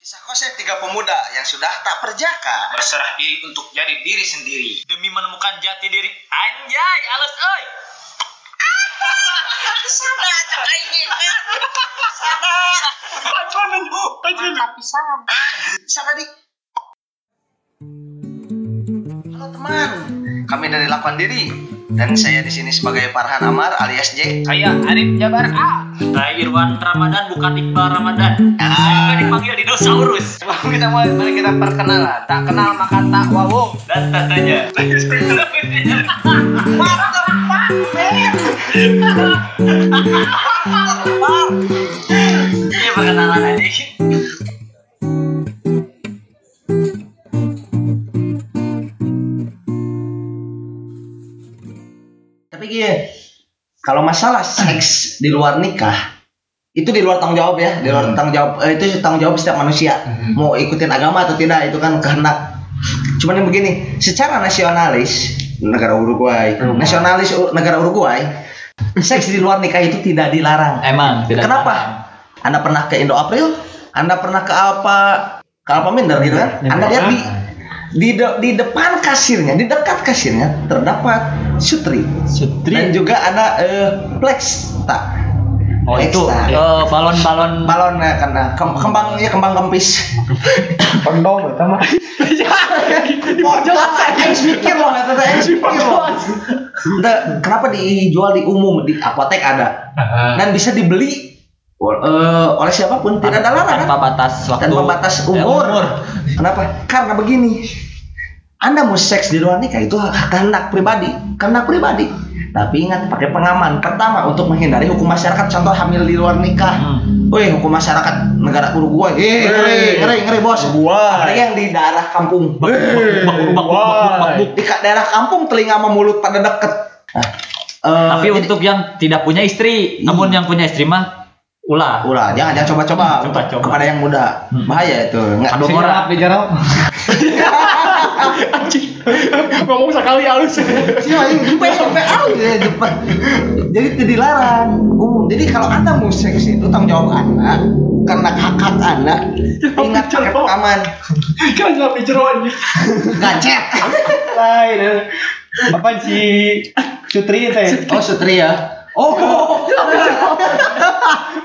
Kisah konsep tiga pemuda yang sudah tak perjaka. berserah diri untuk jadi diri sendiri demi menemukan jati diri anjay alus oi Sana cak ini. Sana. Mantap pisan. Sana di. Halo teman, kami dari Lakuan Diri dan saya di sini sebagai Farhan Amar alias J. saya Arif Jabar A saya Irwan Ramadan bukan Iqbal Ramadan saya juga dipanggil dinosaurus Sebelum kita mulai, mari kita perkenalan. Tak kenal maka tak wawu. dan tatanya Mantap pak. Tapi gini, kalau masalah seks di luar nikah, itu di luar tanggung jawab ya, di luar tanggung jawab eh, itu tanggung jawab setiap manusia. Mau ikutin agama atau tidak itu kan kehendak. Cuman yang begini, secara nasionalis negara Uruguay, nasionalis U- negara Uruguay, seks di luar nikah itu tidak dilarang. emang tidak Kenapa? Anda pernah ke Indo April? Anda pernah ke apa? Ke apa Minder gitu kan? Anda lihat di di, de- di depan kasirnya, di dekat kasirnya terdapat sutri. Sutri Dan juga ada eh, flex tak. oh itu Flex, tak. eh, balon-balon balon ya karena kem- kembang ya kembang kempis. Kondom itu mah. Oh, jelas. Aing mikir loh, kata Aing mikir loh. Udah, kenapa dijual di umum di apotek ada dan bisa dibeli eh, oleh siapa pun tidak ada larangan tanpa batas waktu tanpa batas Eh, umur. Kenapa? Karena begini. Anda mau seks di luar nikah itu kehendak pribadi, kehendak pribadi. Tapi ingat pakai pengaman. Pertama untuk menghindari hukum masyarakat contoh hamil di luar nikah. Hmm. Wih, hukum masyarakat negara Uruguay. Eh, ngeri, ngeri, ngeri, bos. Ada yang di daerah kampung. Di daerah kampung telinga sama mulut pada deket. Nah, eh, tapi jadi- untuk yang tidak punya istri namun yang punya istri mah ulah ulah jangan jangan coba-coba untuk coba-coba. kepada yang muda Hmm. bahaya itu nggak Sing orang. di jarau. Ngomong sekali halus. Iya, ini sampai sampai out ya depan. Jadi itu dilarang. umum. jadi kalau anda mau seks itu tanggung jawab anda karena hak anda. Ingat pakai pengaman. Kan nggak pijeroan. Gacet. Lain. Apa si Sutri teh? Oh Sutri ya. Oh,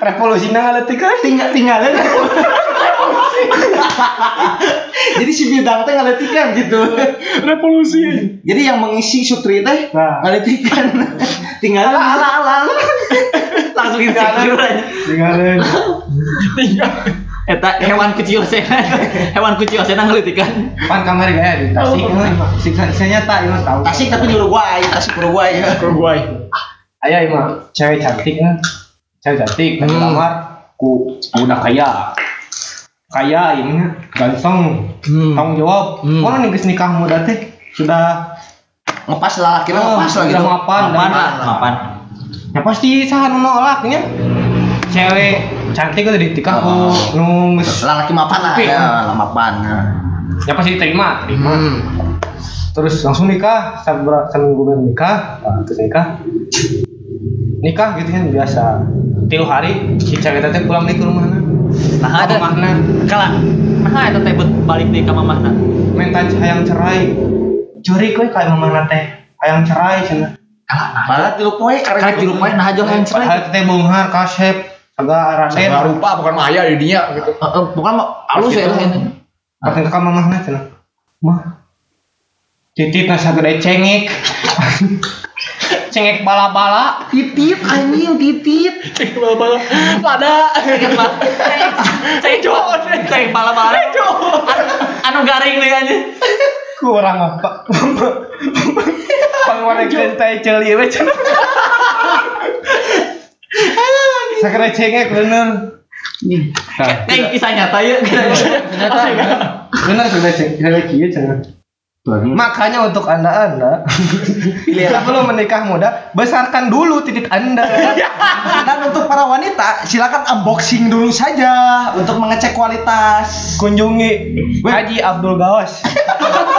Revolusi nang ngaletik kan. tinggal tinggalin. Jadi si bidang teh ngaletikan gitu. Revolusi. Jadi yang mengisi Sutri teh Nah. ngaletikan. Tinggal ala ala ala. langsung insecure aja Tinggalin. eta hewan kecil saya hewan kecil saya ngelitikan Pan kamar ya di Tasik. Siksa siksanya tak ini tahu. Tasik tapi di Uruguay, Tasik Uruguay. Uruguay. Ayah emang cewek cantik kan. Cewek cantik Hmm. kamar ku udah kaya. Kaya ini ganteng. Hmm. Tanggung jawab. Hmm. Mana nih nikah muda teh? Sudah Ngepas lah, kira Oh, ngepas lah gitu. mapan mapan. mapan ya pasti sahan nolaknya cewek cantik udah ditikah ku Oh. nunggus Lelaki mapan lah, ya, lah mapan. ya. ya pasti diterima terima Hmm. terus langsung nikah saat ber- seminggu nikah nah, terus nikah nikah gitu kan biasa. Tilu hari si cewek teh pulang nih ke rumahna nah ada mamahna kala nah eta teh bet balik deui ka mamahna minta hayang cerai. Curi kowe kayak mamahna teh? Hayang cerai cenah Malah tilu poe karena karek juru poe nah aja yang cerai. Padahal teh bonghar kasep agak raden. Rupa bukan maya di dia gitu. Bukan alus ya Gitu. ini Pas ke mamahna cenah. Mah. Titit nasa gede cengek. cengek bala-bala. titit anjing titit. pada cek cok cek pala pala anu garing deh aja Kurang apa? Pengeluaran gentai celi we. Sakere cengek bener. Nah, kayak kisah nyata ya ternyata bener. Sudah cengek. Kieu cenah. Makanya untuk anda-anda sebelum menikah muda besarkan dulu titik anda. Dan untuk para wanita, silakan unboxing dulu saja untuk mengecek kualitas. Kunjungi Haji Abdul Gawas.